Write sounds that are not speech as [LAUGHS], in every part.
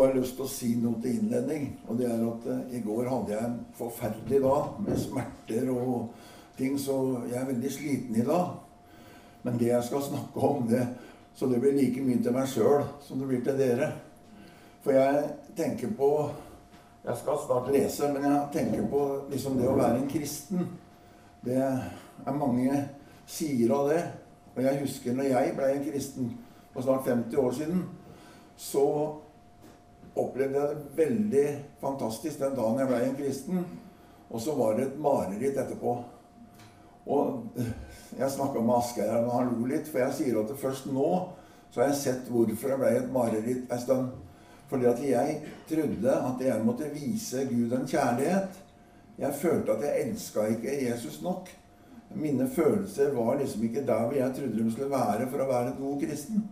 bare lyst til å si noe til innledning. Og det er at eh, i går hadde jeg en forferdelig dag med smerter og ting, så jeg er veldig sliten i dag. Men det jeg skal snakke om, det, så det blir like mye til meg sjøl som det blir til dere. For jeg tenker på Jeg skal snart lese, men jeg tenker på liksom det å være en kristen. Det er mange sider av det. Og jeg husker når jeg ble en kristen for snart 50 år siden, så opplevde jeg det veldig fantastisk den dagen jeg ble en kristen. Og så var det et mareritt etterpå. Og jeg snakka med Asgeir her, og han lo litt, for jeg sier at først nå så har jeg sett hvorfor jeg ble et mareritt ei stund. Fordi at jeg trodde at jeg måtte vise Gud en kjærlighet. Jeg følte at jeg elska ikke Jesus nok. Mine følelser var liksom ikke der hvor jeg trodde de skulle være for å være en god kristen.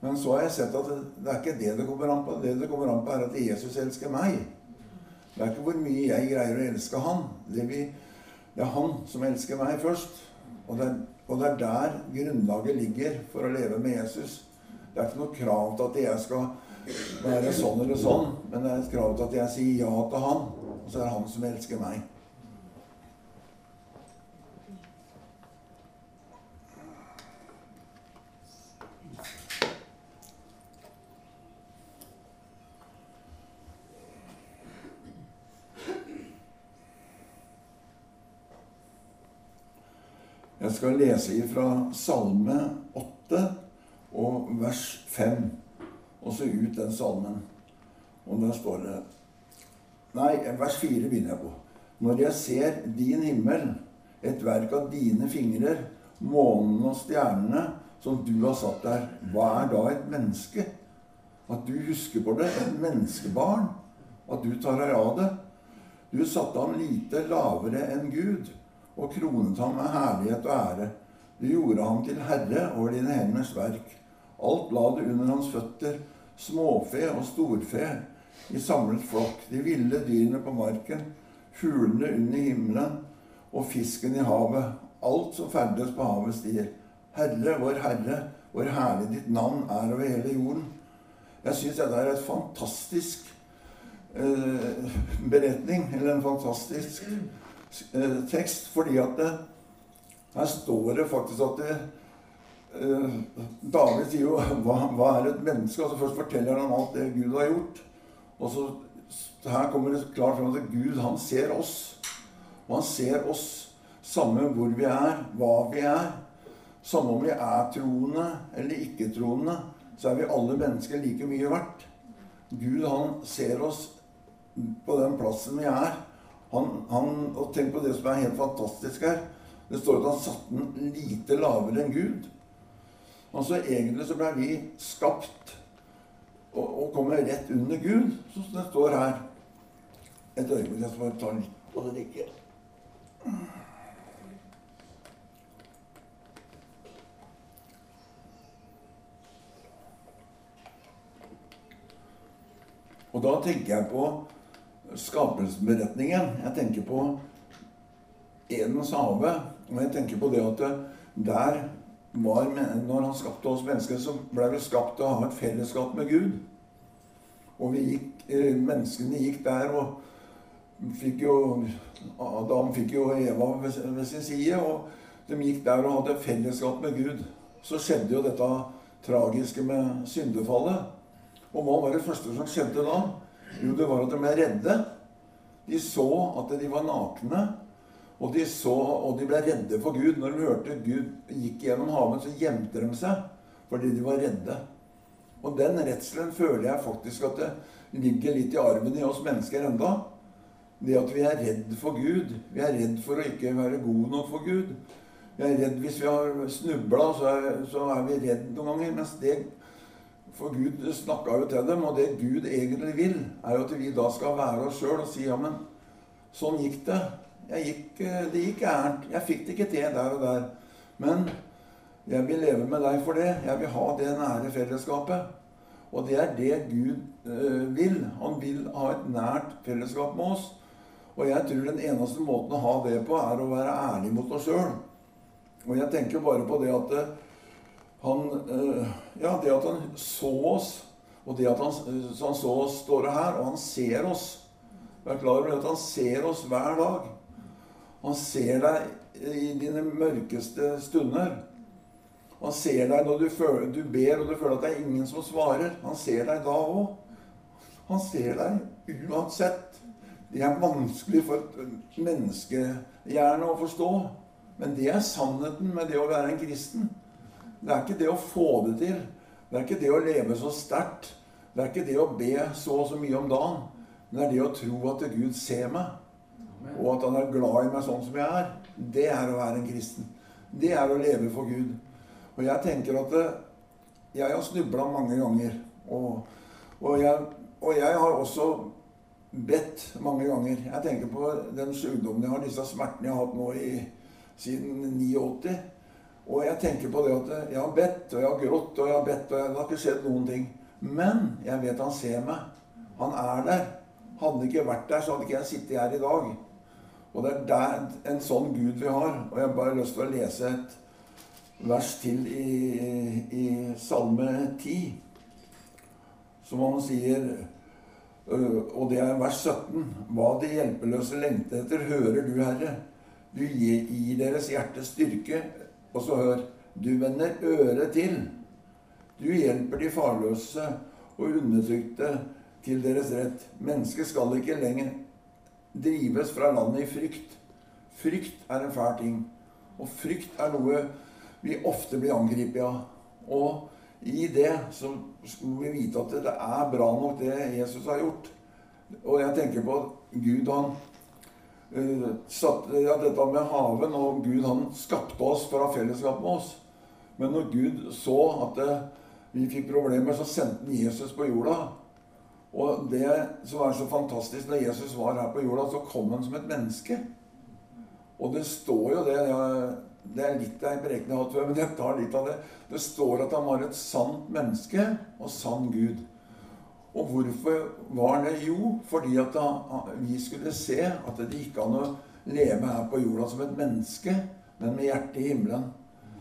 Men så har jeg sett at det, er ikke det det kommer an på. Det det kommer an på, er at Jesus elsker meg. Det er ikke hvor mye jeg greier å elske han. Det, vi, det er han som elsker meg først. Og det, er, og det er der grunnlaget ligger for å leve med Jesus. Det er ikke noe krav til at jeg skal være sånn eller sånn, men det er et krav til at jeg sier ja til han, og så er det han som elsker meg. Skal lese fra Salme 8 og vers 5 og så ut den salmen. Og der står det Nei, vers 4 begynner jeg på. Når jeg ser din himmel, et verk av dine fingrer, månen og stjernene som du har satt der, hva er da et menneske? At du husker på det, et menneskebarn. At du tar deg av det. Du satte ham lite lavere enn Gud og kronet ham med herlighet og ære. Du gjorde ham til herre over dine henders verk. Alt la du under hans føtter, småfe og storfe i samlet flokk, de ville dyrene på marken, fuglene under himmelen og fisken i havet, alt som ferdes på havets stier. Herre, vår Herre, hvor herlig ditt navn er over hele jorden. Jeg syns dette er et fantastisk eh, beretning, eller en fantastisk tekst, fordi at det, her står det faktisk at det, Eh, David sier jo [LAUGHS] hva, hva, er et menneske? Altså Først forteller han alt det Gud har gjort. Og så Her kommer det klart fram at Gud han ser oss. Og han ser oss samme hvor vi er, hva vi er. Samme om vi er troende eller ikke-troende, så er vi alle mennesker like mye verdt. Gud han ser oss på den plassen vi er. Han, han, og tenk på det som er helt fantastisk her. Det står at han satte den lite lavere enn Gud. Altså Egentlig så ble vi skapt og, og kommer rett under Gud, som det står her. Et øyeblikk, jeg skal bare ta litt på det ikke. Og da tenker jeg på skapelsesberetningen. Jeg tenker på Edens hage. Og jeg tenker på det at der var, når han skapte oss mennesker, så ble vi skapt til å ha et fellesskap med Gud. Og vi gikk, eh, menneskene gikk der og fikk jo Adam fikk jo Eva ved, sin side, og de gikk der og hadde fellesskap med Gud. Så skjedde jo dette tragiske med syndefallet. Og hva var det første som skjedde da? Jo, det var at de ble redde. De så at de var nakne. Og de, så, og de ble redde for Gud. Når de hørte Gud gikk gjennom haven, så gjemte de seg fordi de var redde. Og den redselen føler jeg faktisk at det ligger litt i arven i oss mennesker enda. Det at vi er redd for Gud. Vi er redd for å ikke være gode nok for Gud. Vi er redd hvis vi har snubla, så, så, er vi redd noen ganger. Mens det For Gud snakka jo til dem, og det Gud egentlig vil, er jo at vi da skal være oss sjøl og si ja, men sånn gikk det. Gikk, eh, det gikk gærent. Jeg fikk det ikke til der og der. Men jeg vil leve med deg for det. Jeg vil ha det nære fellesskapet. Og det er det Gud øh, vil. Han vil ha et nært fellesskap med oss. Og jeg tror den eneste måten å ha det på, er å være ærlig mot oss sjøl. Og jeg tenker bare på det at øh, han øh, Ja, det at han så oss Og det at han, så han så oss står her, og han ser oss. Vær klar over at han ser oss hver dag. Han ser deg i dine mørkeste stunder. Han ser deg når du, føler, du ber og du føler at det er ingen som svarer. Han ser deg da òg. Han ser deg uansett. Det er vanskelig for et menneskehjerne å forstå. Men det er sannheten med det å være en kristen. Det er ikke det å få det til. Det er ikke det å leve så sterkt. Det er ikke det å be så og så mye om dagen. Men det er det å tro at Gud ser meg, og at han er glad i meg sånn som jeg er. Det er å være en kristen. Det er å leve for Gud. Og jeg tenker at jeg har snubla mange ganger. Og, og, jeg, og, jeg, har også bedt mange ganger. Jeg tenker på den sykdommen jeg har, disse smertene jeg har hatt nå i, siden 89. Og jeg tenker på det at jeg har bedt, og jeg har grått, og jeg har bedt, og det har ikke skjedd noen ting. Men jeg vet han ser meg. Han er der. Hadde ikke vært der, så hadde ikke jeg sittet her i dag. Og det er der, en sånn Gud vi har. Og jeg har bare lyst til å lese et vers til i, i Salme 10, som han sier øh, Og det er vers 17. Hva de hjelpeløse lengter etter, hører du, Herre. Du gir deres hjerte styrke. Og så hør. Du vender øret til. Du hjelper de farløse og undertrykte til deres rett. Mennesket skal ikke lenger drives fra landet i frykt. Frykt er en fæl ting. Og frykt er noe vi ofte blir angrepet av. Og i det så skulle vi vite at det er bra nok, det Jesus har gjort. Og jeg tenker på at Gud han satte ja, dette med haven, og Gud han skapte oss for å ha fellesskap med oss. Men når Gud så at det, vi fikk problemer, så sendte han Jesus på jorda. Og det som er så fantastisk når Jesus var her på jorda, så kom han som et menneske. Og det står jo det Det er litt av prekenen jeg har hatt men jeg tar litt av det. Det står at han var et sant menneske og sann Gud. Og hvorfor var det? Jo, fordi at vi skulle se at det gikk an å leve her på jorda som et menneske, men med hjertet i himmelen.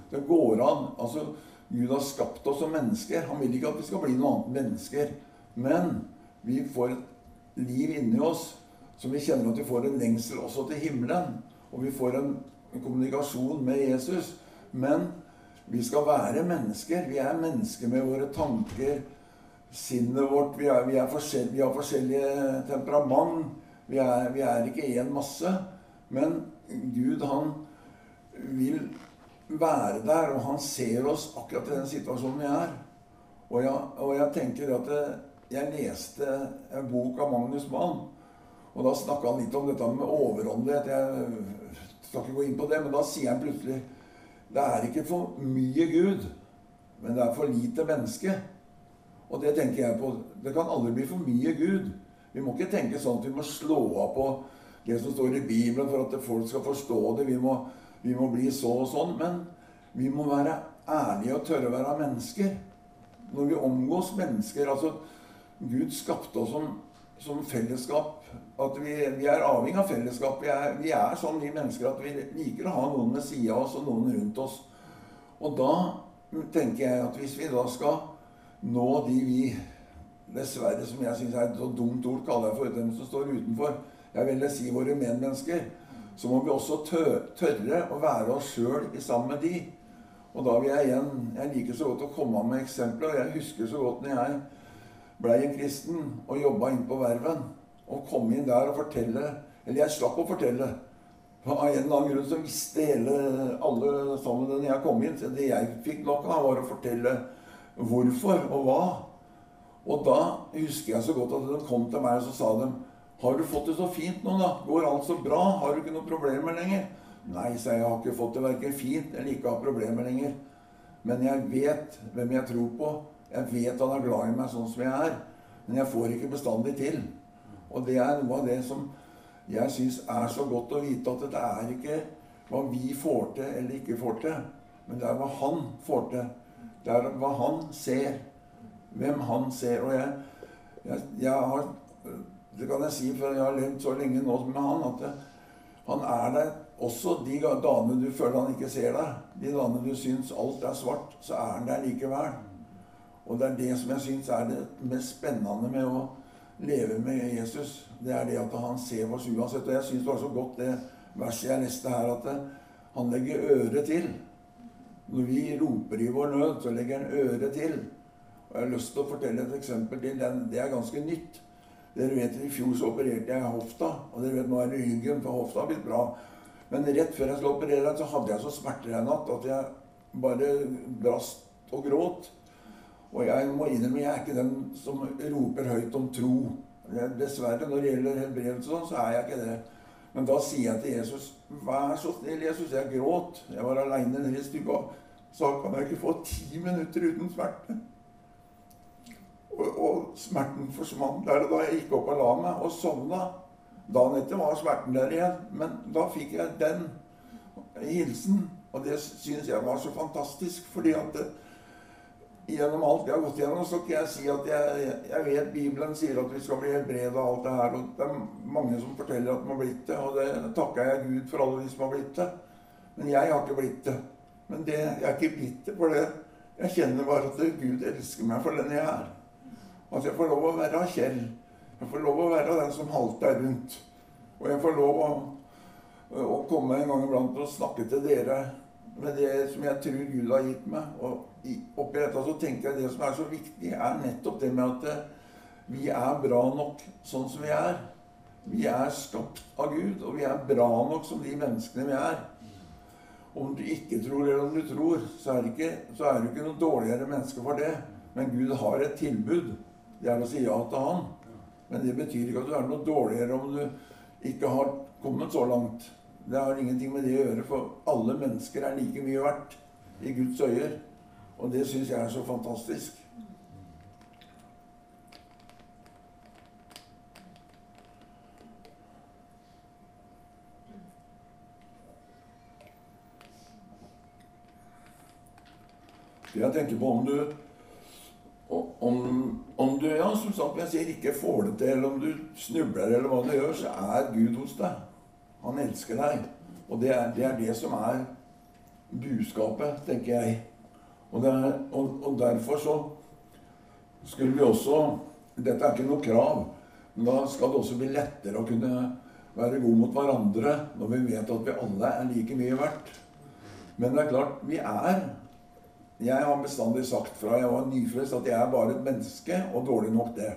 Det går an. altså Gud har skapt oss som mennesker. Han vil ikke at vi skal bli noe annet enn mennesker. Men vi får et liv inni oss som vi kjenner at vi får en lengsel også til himmelen. Og vi får en, en kommunikasjon med Jesus. Men vi skal være mennesker. Vi er mennesker med våre tanker, sinnet vårt. Vi, er, vi, er vi har forskjellige temperament. Vi er, vi er ikke én masse. Men Gud, han vil være der, og han ser oss akkurat i den situasjonen vi er. Og jeg, og jeg tenker at det, jeg leste en bok av Magnus Mann, og da snakka han litt om dette med overåndelighet. Jeg skal ikke gå inn på det, men da sier han plutselig det er ikke for mye Gud, men det er for lite menneske. Og det tenker jeg på. Det kan aldri bli for mye Gud. Vi må ikke tenke sånn at vi må slå av på det som står i Bibelen for at folk skal forstå det. Vi må vi må bli så og sånn. Men vi må være ærlige og tørre å være mennesker. Når vi omgås mennesker altså Gud skapte oss som, som fellesskap. At vi, vi, er avhengig av fellesskap. Vi er, vi er sånn vi mennesker at vi liker å ha noen ved sida av oss og noen rundt oss. Og da tenker jeg at hvis vi da skal nå de vi Dessverre, som jeg syns er et så dumt ord, kaller jeg for dem som står utenfor. Jeg vil si våre medmennesker så må vi også tørre å være oss sjøl sammen med de. Og da vil jeg igjen Jeg liker så godt å komme med eksempler. Jeg husker så godt når jeg blei en kristen og jobba inn på Verven. Og kom inn der og fortelle Eller jeg slapp å fortelle. Av en eller annen grunn så visste hele alle sammen når jeg kom inn. Så det jeg fikk nok av, var å fortelle hvorfor og hva. Og da husker jeg så godt at de kom til meg og så sa de 'Har du fått det så fint nå, da? Går alt så bra? Har du ikke noen problemer lenger?' 'Nei', sa jeg. 'Jeg har ikke fått det verken fint eller ikke har problemer lenger.' 'Men jeg vet hvem jeg tror på. Jeg vet han er glad i meg sånn som jeg er.' 'Men jeg får ikke bestandig til.' Og det er noe av det som jeg syns er så godt å vite at det er ikke hva vi får til eller ikke får til, men det er hva han får til. Det er hva han ser. Hvem han ser. Og jeg, jeg, jeg har det kan jeg si, for jeg har levd så lenge nå med han, at det, han er der også de dagene du føler han ikke ser deg. De dagene du syns alt er svart, så er han der likevel. Og det er det som jeg syns er det mest spennende med å leve med Jesus. Det er det at han ser oss uansett. Og jeg syns det var så godt det verset jeg leste her, at han legger øret til. Når vi roper i vår nød, så legger han øret til. Og Jeg har lyst til å fortelle et eksempel til. Det er ganske nytt. Dere vet, I fjor så opererte jeg hofta, og dere vet nå er det ryggen, for hofta har blitt bra. Men rett før jeg skulle operere så hadde jeg så smerter en natt at jeg bare brast og gråt. Og jeg må innrømme jeg er ikke den som roper høyt om tro. Dessverre, når det gjelder helbredelse, sånn, så er jeg ikke det. Men da sier jeg til Jesus Vær så snill, Jesus. Jeg gråt. Jeg var aleine nede i stua. Så kan jeg ikke få ti minutter uten smerte. Og, og, smerten forsvant der og da jeg gikk opp og la meg og sovna. Dagen etter var smerten der igjen. Men da fikk jeg den hilsen. Og det syns jeg var så fantastisk, fordi at gjennom alt jeg har gått gjennom, så kan jeg si at jeg, jeg vet Bibelen sier at vi skal bli helbredet og alt det her. Og det er mange som forteller at de har blitt det, og det takker jeg Gud for alle de som har blitt det. Men jeg har ikke blitt det. Men det, jeg er ikke blitt det for det. Jeg kjenner bare at Gud elsker meg for den jeg er. At jeg får lov å være Kjell. Jeg får lov å være den som halter rundt. Og jeg får lov å, å komme en gang iblant og snakke til dere med det som jeg tror Gud har gitt meg. Og oppi dette så tenker jeg det som er så viktig, er nettopp det med at eh, vi er bra nok sånn som vi er. Vi er skapt av Gud, og vi er bra nok som de menneskene vi er. Om du ikke tror eller om du tror, så er, ikke, så er du ikke noe dårligere menneske for det. Men Gud har et tilbud. Det er å si ja til Han. Men det betyr ikke at du er noe dårligere om du ikke har kommet så langt. Det har ingenting med det å gjøre, for alle mennesker er like mye verdt i Guds øyer. Og det syns jeg er så fantastisk. Jeg tenker på om du om, om du ja, som sagt, jeg sier, ikke får det til, eller om du snubler, eller hva du gjør, så er Gud hos deg. Han elsker deg. Og det er det, er det som er budskapet, tenker jeg. Og, er, og, og, derfor så skulle vi også Dette er ikke noe krav, men da skal det også bli lettere å kunne være god mot hverandre når vi vet at vi alle er like mye verdt. Men det er klart, vi er Jeg har bestandig sagt fra jeg var nyfrelst at jeg er bare et menneske, og dårlig nok det.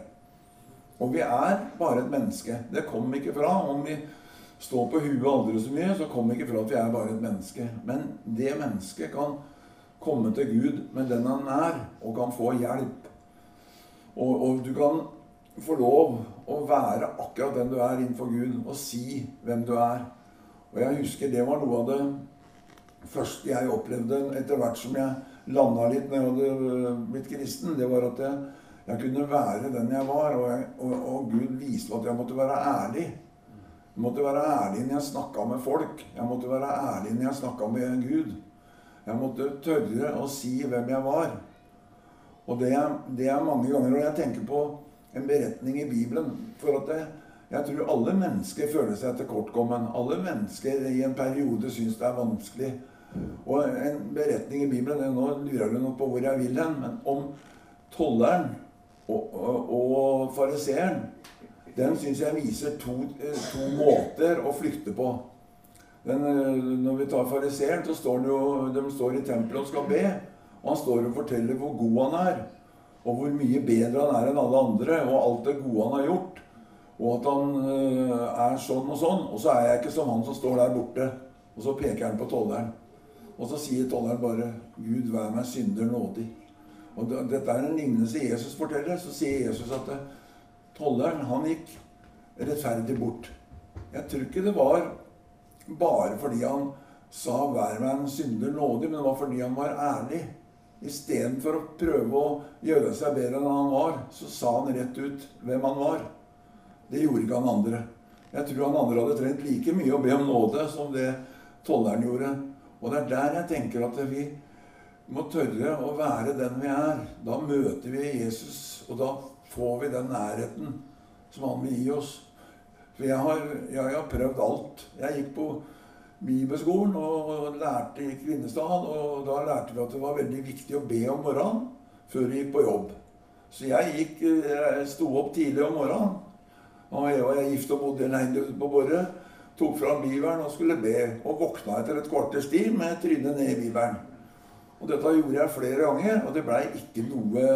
Og vi er bare et menneske. Det kommer ikke fra. Om vi står på huet aldri så mye, så kommer ikke fra at vi er bare et menneske. Men det mennesket kan komme til Gud med den han er, og kan få hjelp. Og, og, du kan få lov å være akkurat den du er innenfor Gud, og si hvem du er. Og jeg husker det var noe av det første jeg opplevde etter hvert som jeg landa litt når jeg hadde blitt kristen. Det var at jeg, jeg kunne være den jeg var, og, jeg, og, og Gud viste at jeg måtte være ærlig. Jeg måtte være ærlig når jeg snakka med folk. Jeg måtte være ærlig når jeg snakka med Gud. Jeg måtte tørre å si hvem jeg var. Og det det er mange ganger når jeg tenker på en beretning i Bibelen For at det, jeg tror alle mennesker føler seg tilkortkommen. Alle mennesker i en periode syns det er vanskelig. Og en beretning i Bibelen Nå lurer du nok på hvor jeg vil hen, men om tolleren og, og, og fariseeren, den syns jeg viser to, to måter å flykte på. Den, eh, når vi tar fariseeren, så står jo, de står i tempelet og skal be. Og han står og forteller hvor god han er. Og hvor mye bedre han er enn alle andre. Og alt det gode han har gjort. Og at han uh, er sånn og sånn. Og så er jeg ikke som han som står der borte. Og så peker han på tolleren. Og så sier tolleren bare 'Gud, vær meg synder nådig'. Og Dette er en lignelse Jesus forteller. Så sier Jesus at tolleren, han gikk rettferdig bort. Jeg tror ikke det var bare fordi han sa 'vær meg en synder nådig', men det var fordi han var ærlig. Istedenfor å prøve å gjøre seg bedre enn han var, så sa han rett ut hvem han var. Det gjorde ikke han andre. Jeg tror han andre hadde trengt like mye å be om nåde som det tolleren gjorde. Og det er der jeg tenker at vi må tørre å være den vi er. Da møter vi Jesus, og da får vi den nærheten som han vil gi oss. For jeg har, jeg har prøvd alt. Jeg gikk på bibelskolen og lærte i Kvinnestad. Og da lærte vi at det var veldig viktig å be om morgenen før vi gikk på jobb. Så jeg gikk, jeg sto opp tidlig om morgenen. Og jeg var gift og bodde alene ute på Borre. Tok fram Bibelen og skulle be. Og våkna etter et kvarters tid med trynet ned i Bibelen. Og dette gjorde jeg flere ganger, og det blei ikke noe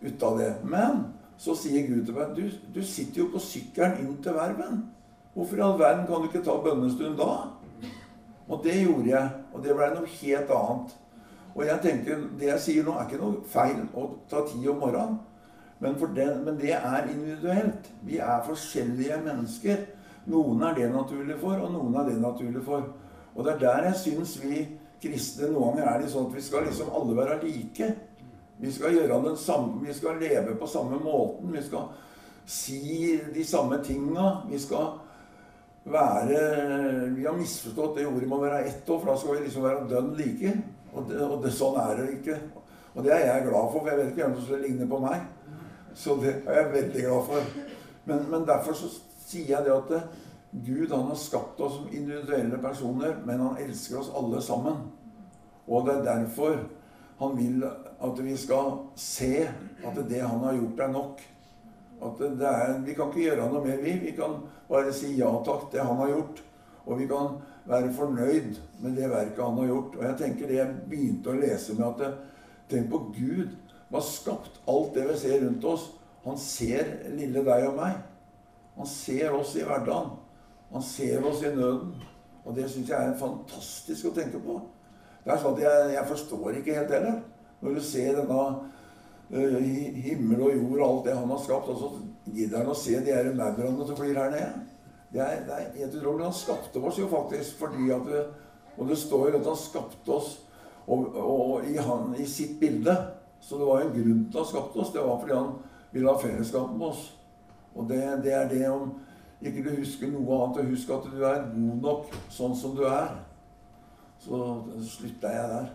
ut av det. Men så sier Gud til meg du, du sitter jo på sykkelen inn til verven. Hvorfor i all verden kan du ikke ta bønnestund da? Og det gjorde jeg. Og det blei noe helt annet. Og jeg tenker, det jeg sier nå, er ikke noe feil å ta tid om morgenen. Men, den, men, det er individuelt. Vi er forskjellige mennesker. Noen er det naturlig for, og noen er det naturlig for. Og det er der jeg syns vi kristne noen ganger er det sånn at vi skal liksom alle være like. Vi skal samme, vi skal leve på samme måten. Vi skal si de samme tinga. Vi skal være Vi har misforstått det ordet med å være ett år, for da skal vi liksom være dønn like. Og, det, og det, sånn er det ikke. Og det er jeg glad for, for jeg vet ikke hvem som ligner ligne på meg. Så det er jeg veldig glad for. Men, men derfor så sier jeg det at det, Gud han har skapt oss som individuelle personer, men han elsker oss alle sammen. Og det er derfor han vil at vi skal se at det han har gjort, er nok. At det er, vi kan ikke gjøre noe mer, vi. Vi kan bare si ja takk til han har gjort. Og vi kan være fornøyd med det verket han har gjort. Og jeg tenker det jeg begynte å lese med at det, Tenk på Gud som har skapt alt det vi ser rundt oss. Han ser lille deg og meg. Han ser oss i hverdagen. Han ser oss i nøden. Og det syns jeg er fantastisk å tenke på. Det er sånn at jeg, jeg forstår ikke helt heller. Når du ser denne uh, himmel og jord og alt det han har skapt, og så gidder han å se de her maurene som flyr her nede. Det er, det er helt utrolig. Han skapte oss jo faktisk fordi at vi, Og det står jo at han skapte oss og, og i, han, i, sitt bilde. Så det var en grunn til at han skapte oss. Det var fordi han ville ha fellesskap med oss. Og det, det er det om ikke du husker noe annet, og husk at du er god nok sånn som du er. Så slutta jeg der.